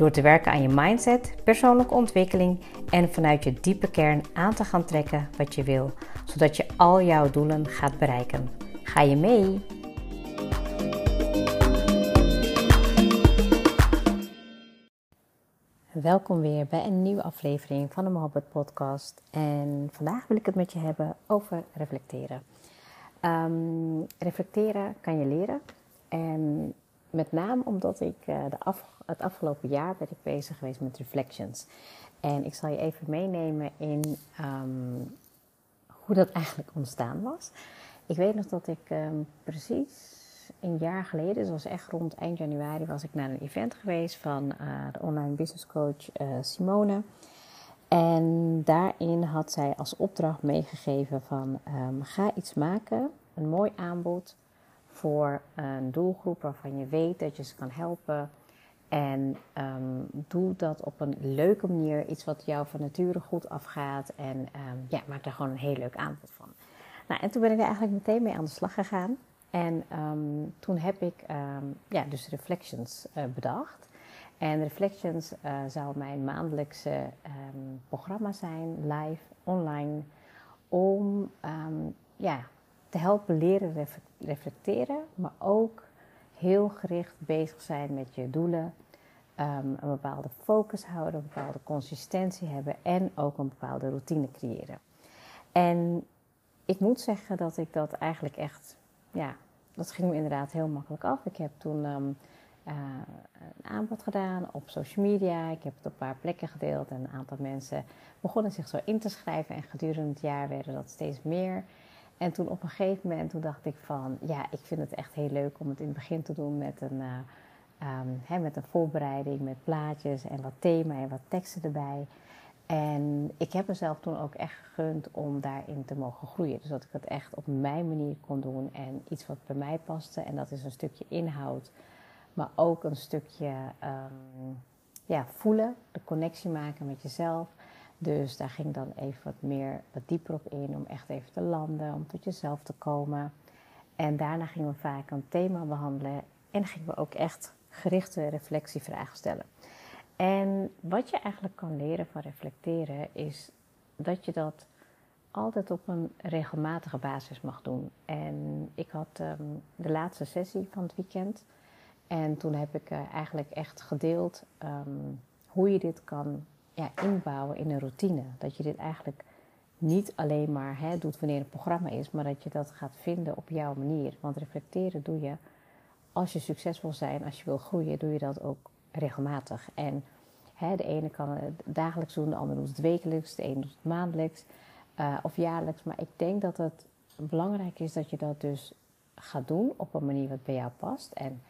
Door te werken aan je mindset, persoonlijke ontwikkeling en vanuit je diepe kern aan te gaan trekken wat je wil, zodat je al jouw doelen gaat bereiken. Ga je mee? Welkom weer bij een nieuwe aflevering van de Mohabbat Podcast. En vandaag wil ik het met je hebben over reflecteren. Um, reflecteren kan je leren. En met name omdat ik uh, de het afgelopen jaar ben ik bezig geweest met reflections. En ik zal je even meenemen in um, hoe dat eigenlijk ontstaan was. Ik weet nog dat ik um, precies een jaar geleden, zoals echt rond eind januari, was ik naar een event geweest van uh, de online business coach uh, Simone. En daarin had zij als opdracht meegegeven van um, ga iets maken, een mooi aanbod voor een doelgroep waarvan je weet dat je ze kan helpen. En um, doe dat op een leuke manier, iets wat jou van nature goed afgaat. En um, ja, maak daar gewoon een heel leuk aanbod van. Nou, en toen ben ik er eigenlijk meteen mee aan de slag gegaan. En um, toen heb ik ja, dus Reflections uh, bedacht. En Reflections uh, zou mijn maandelijkse programma zijn, live, online, om ja, te helpen leren reflecteren, maar ook heel gericht bezig zijn met je doelen, um, een bepaalde focus houden, een bepaalde consistentie hebben en ook een bepaalde routine creëren. En ik moet zeggen dat ik dat eigenlijk echt, ja, dat ging me inderdaad heel makkelijk af. Ik heb toen um, uh, een aanbod gedaan op social media. Ik heb het op een paar plekken gedeeld en een aantal mensen begonnen zich zo in te schrijven. En gedurende het jaar werden dat steeds meer. En toen op een gegeven moment toen dacht ik van, ja, ik vind het echt heel leuk om het in het begin te doen met een, uh, um, hè, met een voorbereiding, met plaatjes en wat thema en wat teksten erbij. En ik heb mezelf toen ook echt gegund om daarin te mogen groeien. Dus dat ik het echt op mijn manier kon doen en iets wat bij mij paste. En dat is een stukje inhoud, maar ook een stukje um, ja, voelen, de connectie maken met jezelf. Dus daar ging dan even wat meer, wat dieper op in, om echt even te landen, om tot jezelf te komen. En daarna gingen we vaak een thema behandelen en gingen we ook echt gerichte reflectievragen stellen. En wat je eigenlijk kan leren van reflecteren is dat je dat altijd op een regelmatige basis mag doen. En ik had um, de laatste sessie van het weekend en toen heb ik uh, eigenlijk echt gedeeld um, hoe je dit kan ja, inbouwen in een routine. Dat je dit eigenlijk niet alleen maar hè, doet wanneer een programma is, maar dat je dat gaat vinden op jouw manier. Want reflecteren doe je als je succesvol zijn, als je wil groeien, doe je dat ook regelmatig. En hè, de ene kan het dagelijks doen, de ander doet het wekelijks, de ene doet het maandelijks uh, of jaarlijks. Maar ik denk dat het belangrijk is dat je dat dus gaat doen op een manier wat bij jou past. En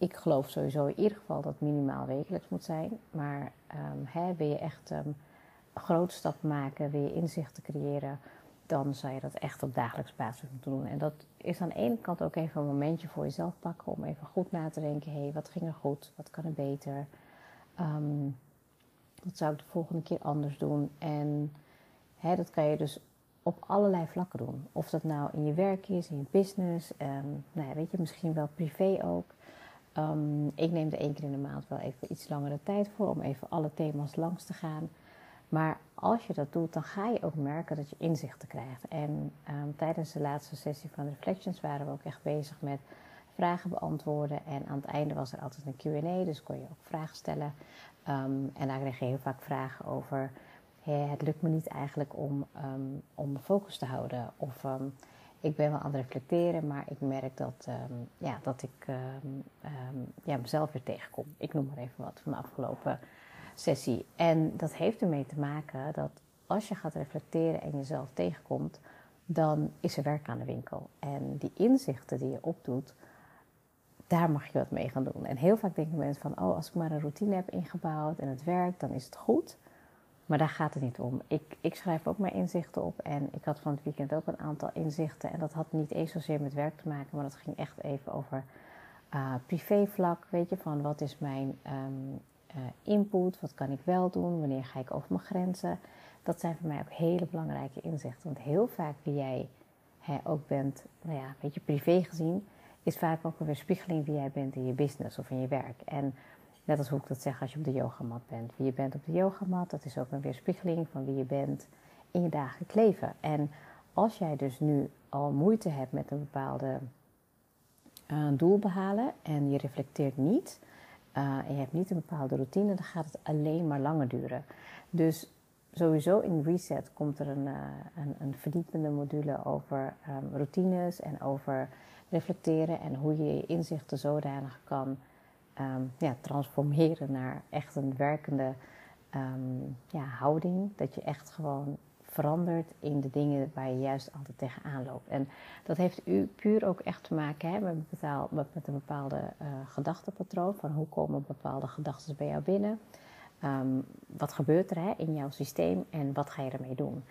ik geloof sowieso in ieder geval dat het minimaal wekelijks moet zijn. Maar um, hè, wil je echt um, een grote stap maken, wil je inzichten creëren, dan zou je dat echt op dagelijks basis moeten doen. En dat is aan de ene kant ook even een momentje voor jezelf pakken om even goed na te denken: hé, wat ging er goed? Wat kan er beter? Um, wat zou ik de volgende keer anders doen? En hè, dat kan je dus op allerlei vlakken doen. Of dat nou in je werk is, in je business, nou ja, weet je, misschien wel privé ook. Um, ik neem er één keer in de maand wel even iets langere tijd voor om even alle thema's langs te gaan. Maar als je dat doet, dan ga je ook merken dat je inzichten krijgt. En um, tijdens de laatste sessie van Reflections waren we ook echt bezig met vragen beantwoorden. En aan het einde was er altijd een QA, dus kon je ook vragen stellen. Um, en daar kreeg je heel vaak vragen over: het lukt me niet eigenlijk om, om de focus te houden. Of ik ben wel aan het reflecteren, maar ik merk dat, um, ja, dat ik um, um, ja, mezelf weer tegenkom. Ik noem maar even wat van de afgelopen sessie. En dat heeft ermee te maken dat als je gaat reflecteren en jezelf tegenkomt, dan is er werk aan de winkel. En die inzichten die je opdoet, daar mag je wat mee gaan doen. En heel vaak denken mensen van, oh, als ik maar een routine heb ingebouwd en het werkt, dan is het goed. Maar daar gaat het niet om. Ik, ik schrijf ook mijn inzichten op en ik had van het weekend ook een aantal inzichten. En dat had niet eens zozeer met werk te maken, maar dat ging echt even over uh, privévlak. Weet je, van wat is mijn um, input, wat kan ik wel doen, wanneer ga ik over mijn grenzen. Dat zijn voor mij ook hele belangrijke inzichten. Want heel vaak wie jij hè, ook bent, nou ja, een beetje privé gezien, is vaak ook een weerspiegeling wie jij bent in je business of in je werk. En net als hoe ik dat zeg als je op de yogamat bent. Wie je bent op de yogamat, dat is ook een weerspiegeling van wie je bent in je dagelijks leven. En als jij dus nu al moeite hebt met een bepaalde uh, doel behalen en je reflecteert niet uh, en je hebt niet een bepaalde routine, dan gaat het alleen maar langer duren. Dus sowieso in Reset komt er een, uh, een, een verdiepende module over um, routines en over reflecteren en hoe je je inzichten zodanig kan um, ja, transformeren naar echt een werkende um, ja, houding. Dat je echt gewoon verandert in de dingen waar je juist altijd tegenaan loopt. En dat heeft u puur ook echt te maken hè, met, met, een bepaalde uh, gedachtenpatroon. Van hoe komen bepaalde gedachten bij jou binnen? Um, wat gebeurt er hè, in jouw systeem en wat ga je ermee doen?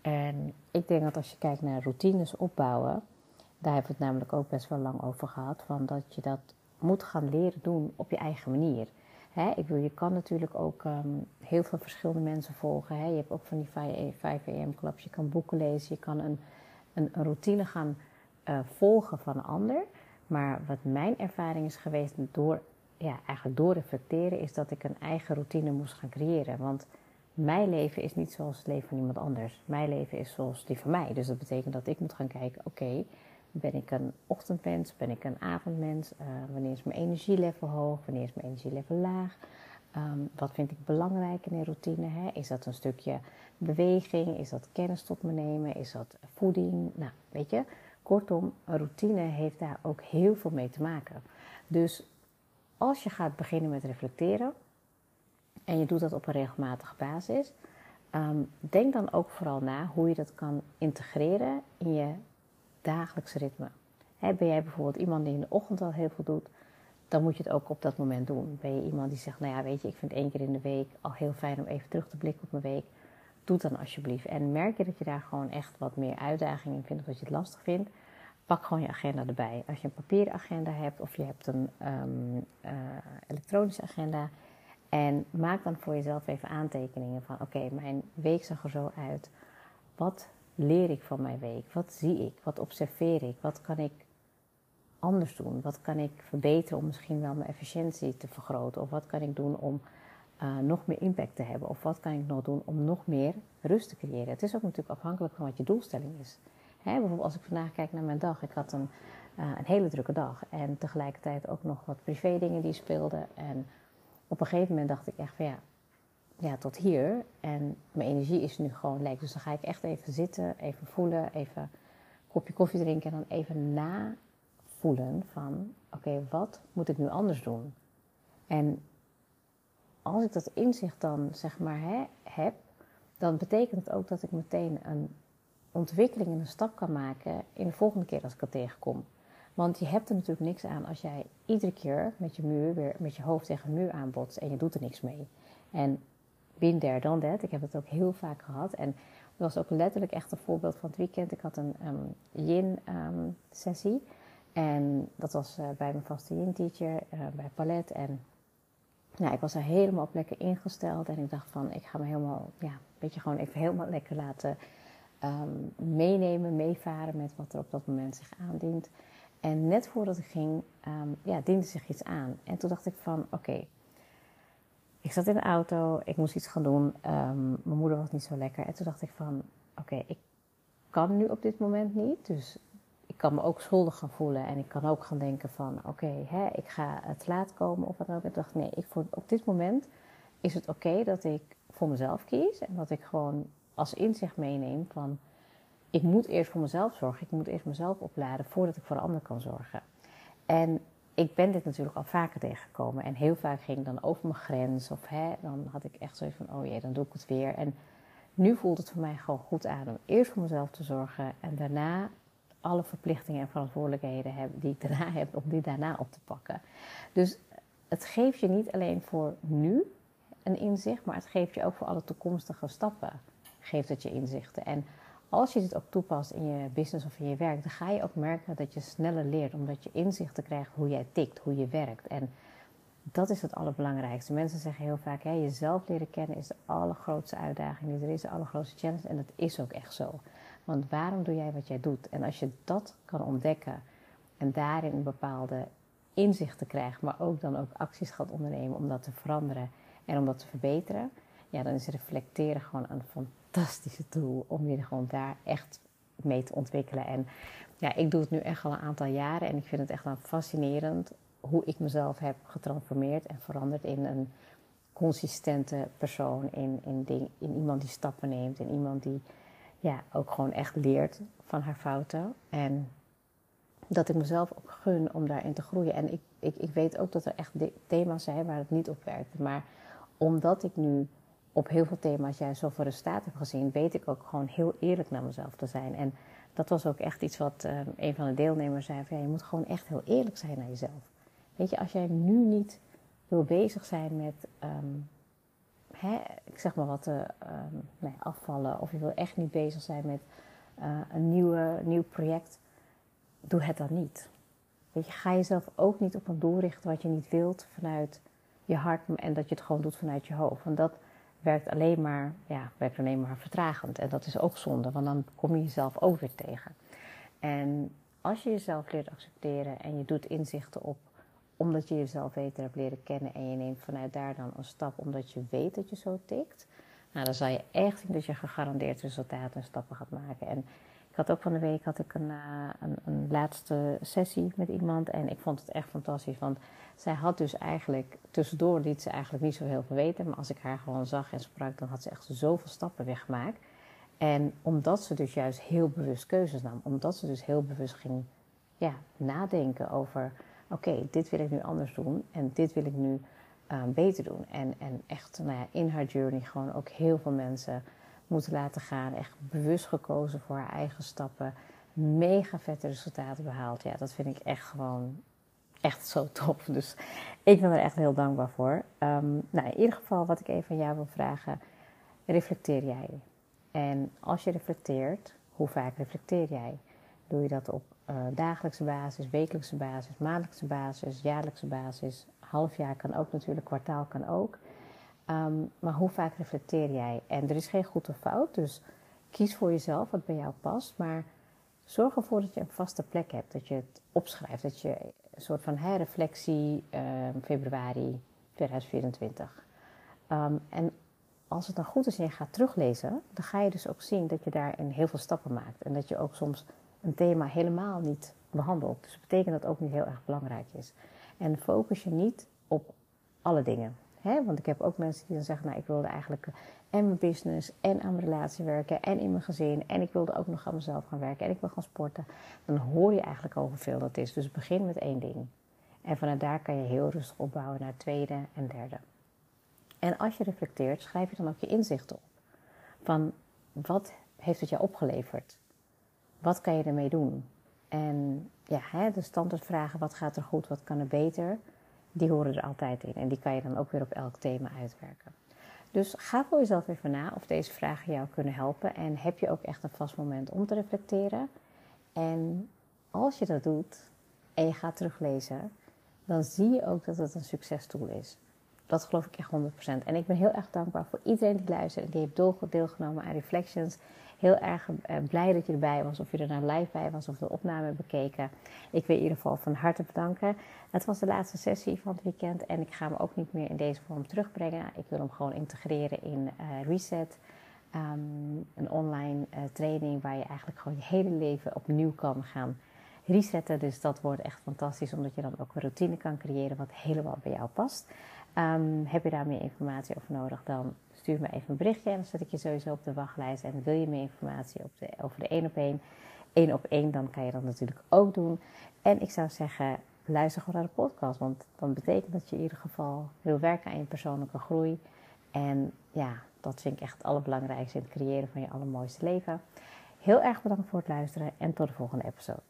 En ik denk dat als je kijkt naar routines opbouwen, daar hebben we het namelijk ook best wel lang over gehad, van dat je dat moet gaan leren doen op je eigen manier. Ik bedoel, je kan natuurlijk ook um, heel veel verschillende mensen volgen. Je hebt ook van die 5 am clubs, je kan boeken lezen, je kan een, een, routine gaan uh, volgen van een ander. Maar wat mijn ervaring is geweest door, ja, eigenlijk door reflecteren, is dat ik een eigen routine moest gaan creëren. Want mijn leven is niet zoals het leven van iemand anders. Mijn leven is zoals die van mij. Dus dat betekent dat ik moet gaan kijken, oké, ben ik een ochtendmens? Ben ik een avondmens? Uh, wanneer is mijn energielevel hoog? Wanneer is mijn energielevel laag? Um, wat vind ik belangrijk in een routine? Hè? Is dat een stukje beweging? Is dat kennis tot me nemen? Is dat voeding? Nou, weet je, kortom, een routine heeft daar ook heel veel mee te maken. Dus als je gaat beginnen met reflecteren en je doet dat op een regelmatige basis, um, denk dan ook vooral na hoe je dat kan integreren in je dagelijks ritme. ben jij bijvoorbeeld iemand die in de ochtend al heel veel doet, dan moet je het ook op dat moment doen. Ben je iemand die zegt, nou ja, weet je, ik vind één keer in de week al heel fijn om even terug te blikken op mijn week. Doe dan alsjeblieft. En merk je dat je daar gewoon echt wat meer uitdaging in vindt of dat je het lastig vindt, pak gewoon je agenda erbij. Als je een papieren agenda hebt of je hebt een um, uh, elektronische agenda. En maak dan voor jezelf even aantekeningen van, oké, mijn week zag er zo uit. Wat leer ik van mijn week? Wat zie ik? Wat observeer ik? Wat kan ik anders doen? Wat kan ik verbeteren om misschien wel mijn efficiëntie te vergroten? Of wat kan ik doen om uh, nog meer impact te hebben? Of wat kan ik nog doen om nog meer rust te creëren? Het is ook natuurlijk afhankelijk van wat je doelstelling is. Hè, bijvoorbeeld als ik vandaag kijk naar mijn dag. Ik had een, uh, een hele drukke dag. En tegelijkertijd ook nog wat privé dingen die speelden. En op een gegeven moment dacht ik echt van ja, ja, tot hier. En mijn energie is nu gewoon leeg. Dus dan ga ik echt even zitten, even voelen, even een kopje koffie drinken en dan even navoelen van, oké, wat moet ik nu anders doen? En als ik dat inzicht dan, zeg maar, hè, heb, dan betekent het ook dat ik meteen een ontwikkeling en een stap kan maken in de volgende keer als ik het tegenkom. Want je hebt er natuurlijk niks aan als jij iedere keer met je muur weer met je hoofd tegen een muur aanbotst en je doet er niks mee. En there, done that. Ik heb het ook heel vaak gehad. En dat was ook letterlijk echt een voorbeeld van het weekend. Ik had een um, yin-sessie. Ehm, en dat was uh, bij mijn vaste yin-teacher, uh, bij Palet. En nou, ik was er helemaal op lekker ingesteld. En ik dacht van, ik ga me helemaal, ja, een beetje gewoon even helemaal lekker laten um, meenemen, meevaren met wat er op dat moment zich aandient. En net voordat ik ging, ja, diende zich iets aan. En toen dacht ik van, oké, ik zat in de auto, ik moest iets gaan doen. Um, mijn moeder was niet zo lekker. En toen dacht ik van, oké, ik kan nu op dit moment niet. Dus ik kan me ook schuldig gaan voelen. En ik kan ook gaan denken van, oké, okay, ik ga het laat komen of wat dan ook. Ik dacht, nee, ik voor, op dit moment is het oké dat ik voor mezelf kies. En dat ik gewoon als inzicht meeneem van, ik moet eerst voor mezelf zorgen. Ik moet eerst mezelf opladen voordat ik voor de ander kan zorgen. En ik ben dit natuurlijk al vaker tegengekomen. En heel vaak ging ik dan over mijn grens. Of hè, dan had ik echt zo van, oh jee, dan doe ik het weer. En nu voelt het voor mij gewoon goed aan om eerst voor mezelf te zorgen. En daarna alle verplichtingen en verantwoordelijkheden heb, die ik daarna heb, om die daarna op te pakken. Dus het geeft je niet alleen voor nu een inzicht, maar het geeft je ook voor alle toekomstige stappen, geeft het je inzichten. En als je dit ook toepast in je business of in je werk, dan ga je ook merken dat je sneller leert, omdat je inzichten krijgt hoe jij tikt, hoe je werkt. En dat is het allerbelangrijkste. Mensen zeggen heel vaak, hè, jezelf leren kennen is de allergrootste uitdaging die er is, de allergrootste challenge. En dat is ook echt zo. Want waarom doe jij wat jij doet? En als je dat kan ontdekken en daarin bepaalde inzichten krijgt, maar ook dan ook acties gaat ondernemen om dat te veranderen en om dat te verbeteren, ja, dan is reflecteren gewoon een fantastische tool om je gewoon daar echt mee te ontwikkelen. En ja, ik doe het nu echt al een aantal jaren en ik vind het echt dan fascinerend hoe ik mezelf heb getransformeerd en veranderd in een consistente persoon, in, in, ding, in iemand die stappen neemt, in iemand die ja, ook gewoon echt leert van haar fouten. En dat ik mezelf ook gun om daarin te groeien. En ik, ik, ik weet ook dat er echt thema's zijn waar het niet op werkt. Maar omdat ik nu op heel veel thema's juist zoveel resultaat heb gezien, weet ik ook gewoon heel eerlijk naar mezelf te zijn. En dat was ook echt iets wat uh, een van de deelnemers zei: van, ja, je moet gewoon echt heel eerlijk zijn naar jezelf. Weet je, als jij nu niet wil bezig zijn met, um, hè, ik zeg maar wat, um, nee, afvallen, of je wil echt niet bezig zijn met uh, een nieuwe, nieuw project, doe het dan niet. Weet je, ga jezelf ook niet op een doel richten wat je niet wilt vanuit je hart en dat je het gewoon doet vanuit je hoofd. Want dat werkt alleen maar, ja, werkt alleen maar vertragend. En dat is ook zonde, want dan kom je jezelf ook weer tegen. En als je jezelf leert accepteren en je doet inzichten op omdat je jezelf beter hebt leren kennen en je neemt vanuit daar dan een stap omdat je weet dat je zo tikt, nou, dan zal je echt zien dat je gegarandeerd resultaten en stappen gaat maken. En ik had ook van de week had ik een, uh, een, een, laatste sessie met iemand en ik vond het echt fantastisch. Want zij had dus eigenlijk, tussendoor liet ze eigenlijk niet zo heel veel weten. Maar als ik haar gewoon zag en sprak, dan had ze echt zoveel stappen weggemaakt. En omdat ze dus juist heel bewust keuzes nam. Omdat ze dus heel bewust ging ja, nadenken over... Oké, dit wil ik nu anders doen en dit wil ik nu uh, beter doen. En, en echt nou ja, in haar journey gewoon ook heel veel mensen moeten laten gaan. Echt bewust gekozen voor haar eigen stappen. Mega vette resultaten behaald. Ja, dat vind ik echt gewoon echt zo top. Dus ik ben er echt heel dankbaar voor. Um, nou, in ieder geval wat ik even van jou wil vragen. Reflecteer jij? En als je reflecteert, hoe vaak reflecteer jij? Doe je dat op uh, dagelijkse basis, wekelijkse basis, maandelijkse basis, jaarlijkse basis? Halfjaar kan ook natuurlijk, kwartaal kan ook. Um, maar hoe vaak reflecteer jij? En er is geen goed of fout, dus kies voor jezelf wat bij jou past. Maar zorg ervoor dat je een vaste plek hebt, dat je het opschrijft. Dat je een soort van herreflectie um, februari 2024. Um, en als het dan goed is en je gaat teruglezen, dan ga je dus ook zien dat je daarin heel veel stappen maakt. En dat je ook soms een thema helemaal niet behandelt. Dus dat betekent dat het ook niet heel erg belangrijk is. En focus je niet op alle dingen. Hè? Want ik heb ook mensen die dan zeggen, nou ik wilde eigenlijk en mijn business en aan mijn relatie werken en in mijn gezin. En ik wilde ook nog aan mezelf gaan werken en ik wil gaan sporten. Dan hoor je eigenlijk al hoeveel dat is. Dus begin met één ding. En vanuit daar kan je heel rustig opbouwen naar tweede en derde. En als je reflecteert, schrijf je dan ook je inzichten op. Van wat heeft het jou opgeleverd? Wat kan je ermee doen? En ja, de standaardvragen, wat gaat er goed, wat kan er beter? Die horen er altijd in. En die kan je dan ook weer op elk thema uitwerken. Dus ga voor jezelf even na of deze vragen jou kunnen helpen. En heb je ook echt een vast moment om te reflecteren. En als je dat doet en je gaat teruglezen, dan zie je ook dat het een succestool is. Dat geloof ik echt 100%. En ik ben heel erg dankbaar voor iedereen die luistert en die heeft deelgenomen aan Reflections heel erg uh, blij dat je erbij was. Of je er nou live bij was of de opname hebt bekeken. Ik wil in ieder geval van harte bedanken. Het was de laatste sessie van het weekend. En ik ga hem ook niet meer in deze vorm terugbrengen. Ik wil hem gewoon integreren in uh, Reset. Um, een online uh, training waar je eigenlijk gewoon je hele leven opnieuw kan gaan resetten. Dus dat wordt echt fantastisch, omdat je dan ook een routine kan creëren wat helemaal bij jou past. Um, heb je daar meer informatie over nodig, dan stuur me even een berichtje en dan zet ik je sowieso op de wachtlijst. En wil je meer informatie op de, over de één op één, één op één, dan kan je dat natuurlijk ook doen. En ik zou zeggen, luister gewoon naar de podcast, want dan betekent dat je in ieder geval wil werken aan je persoonlijke groei. En ja, dat vind ik echt het allerbelangrijkste in het creëren van je allermooiste leven. Heel erg bedankt voor het luisteren en tot de volgende episode.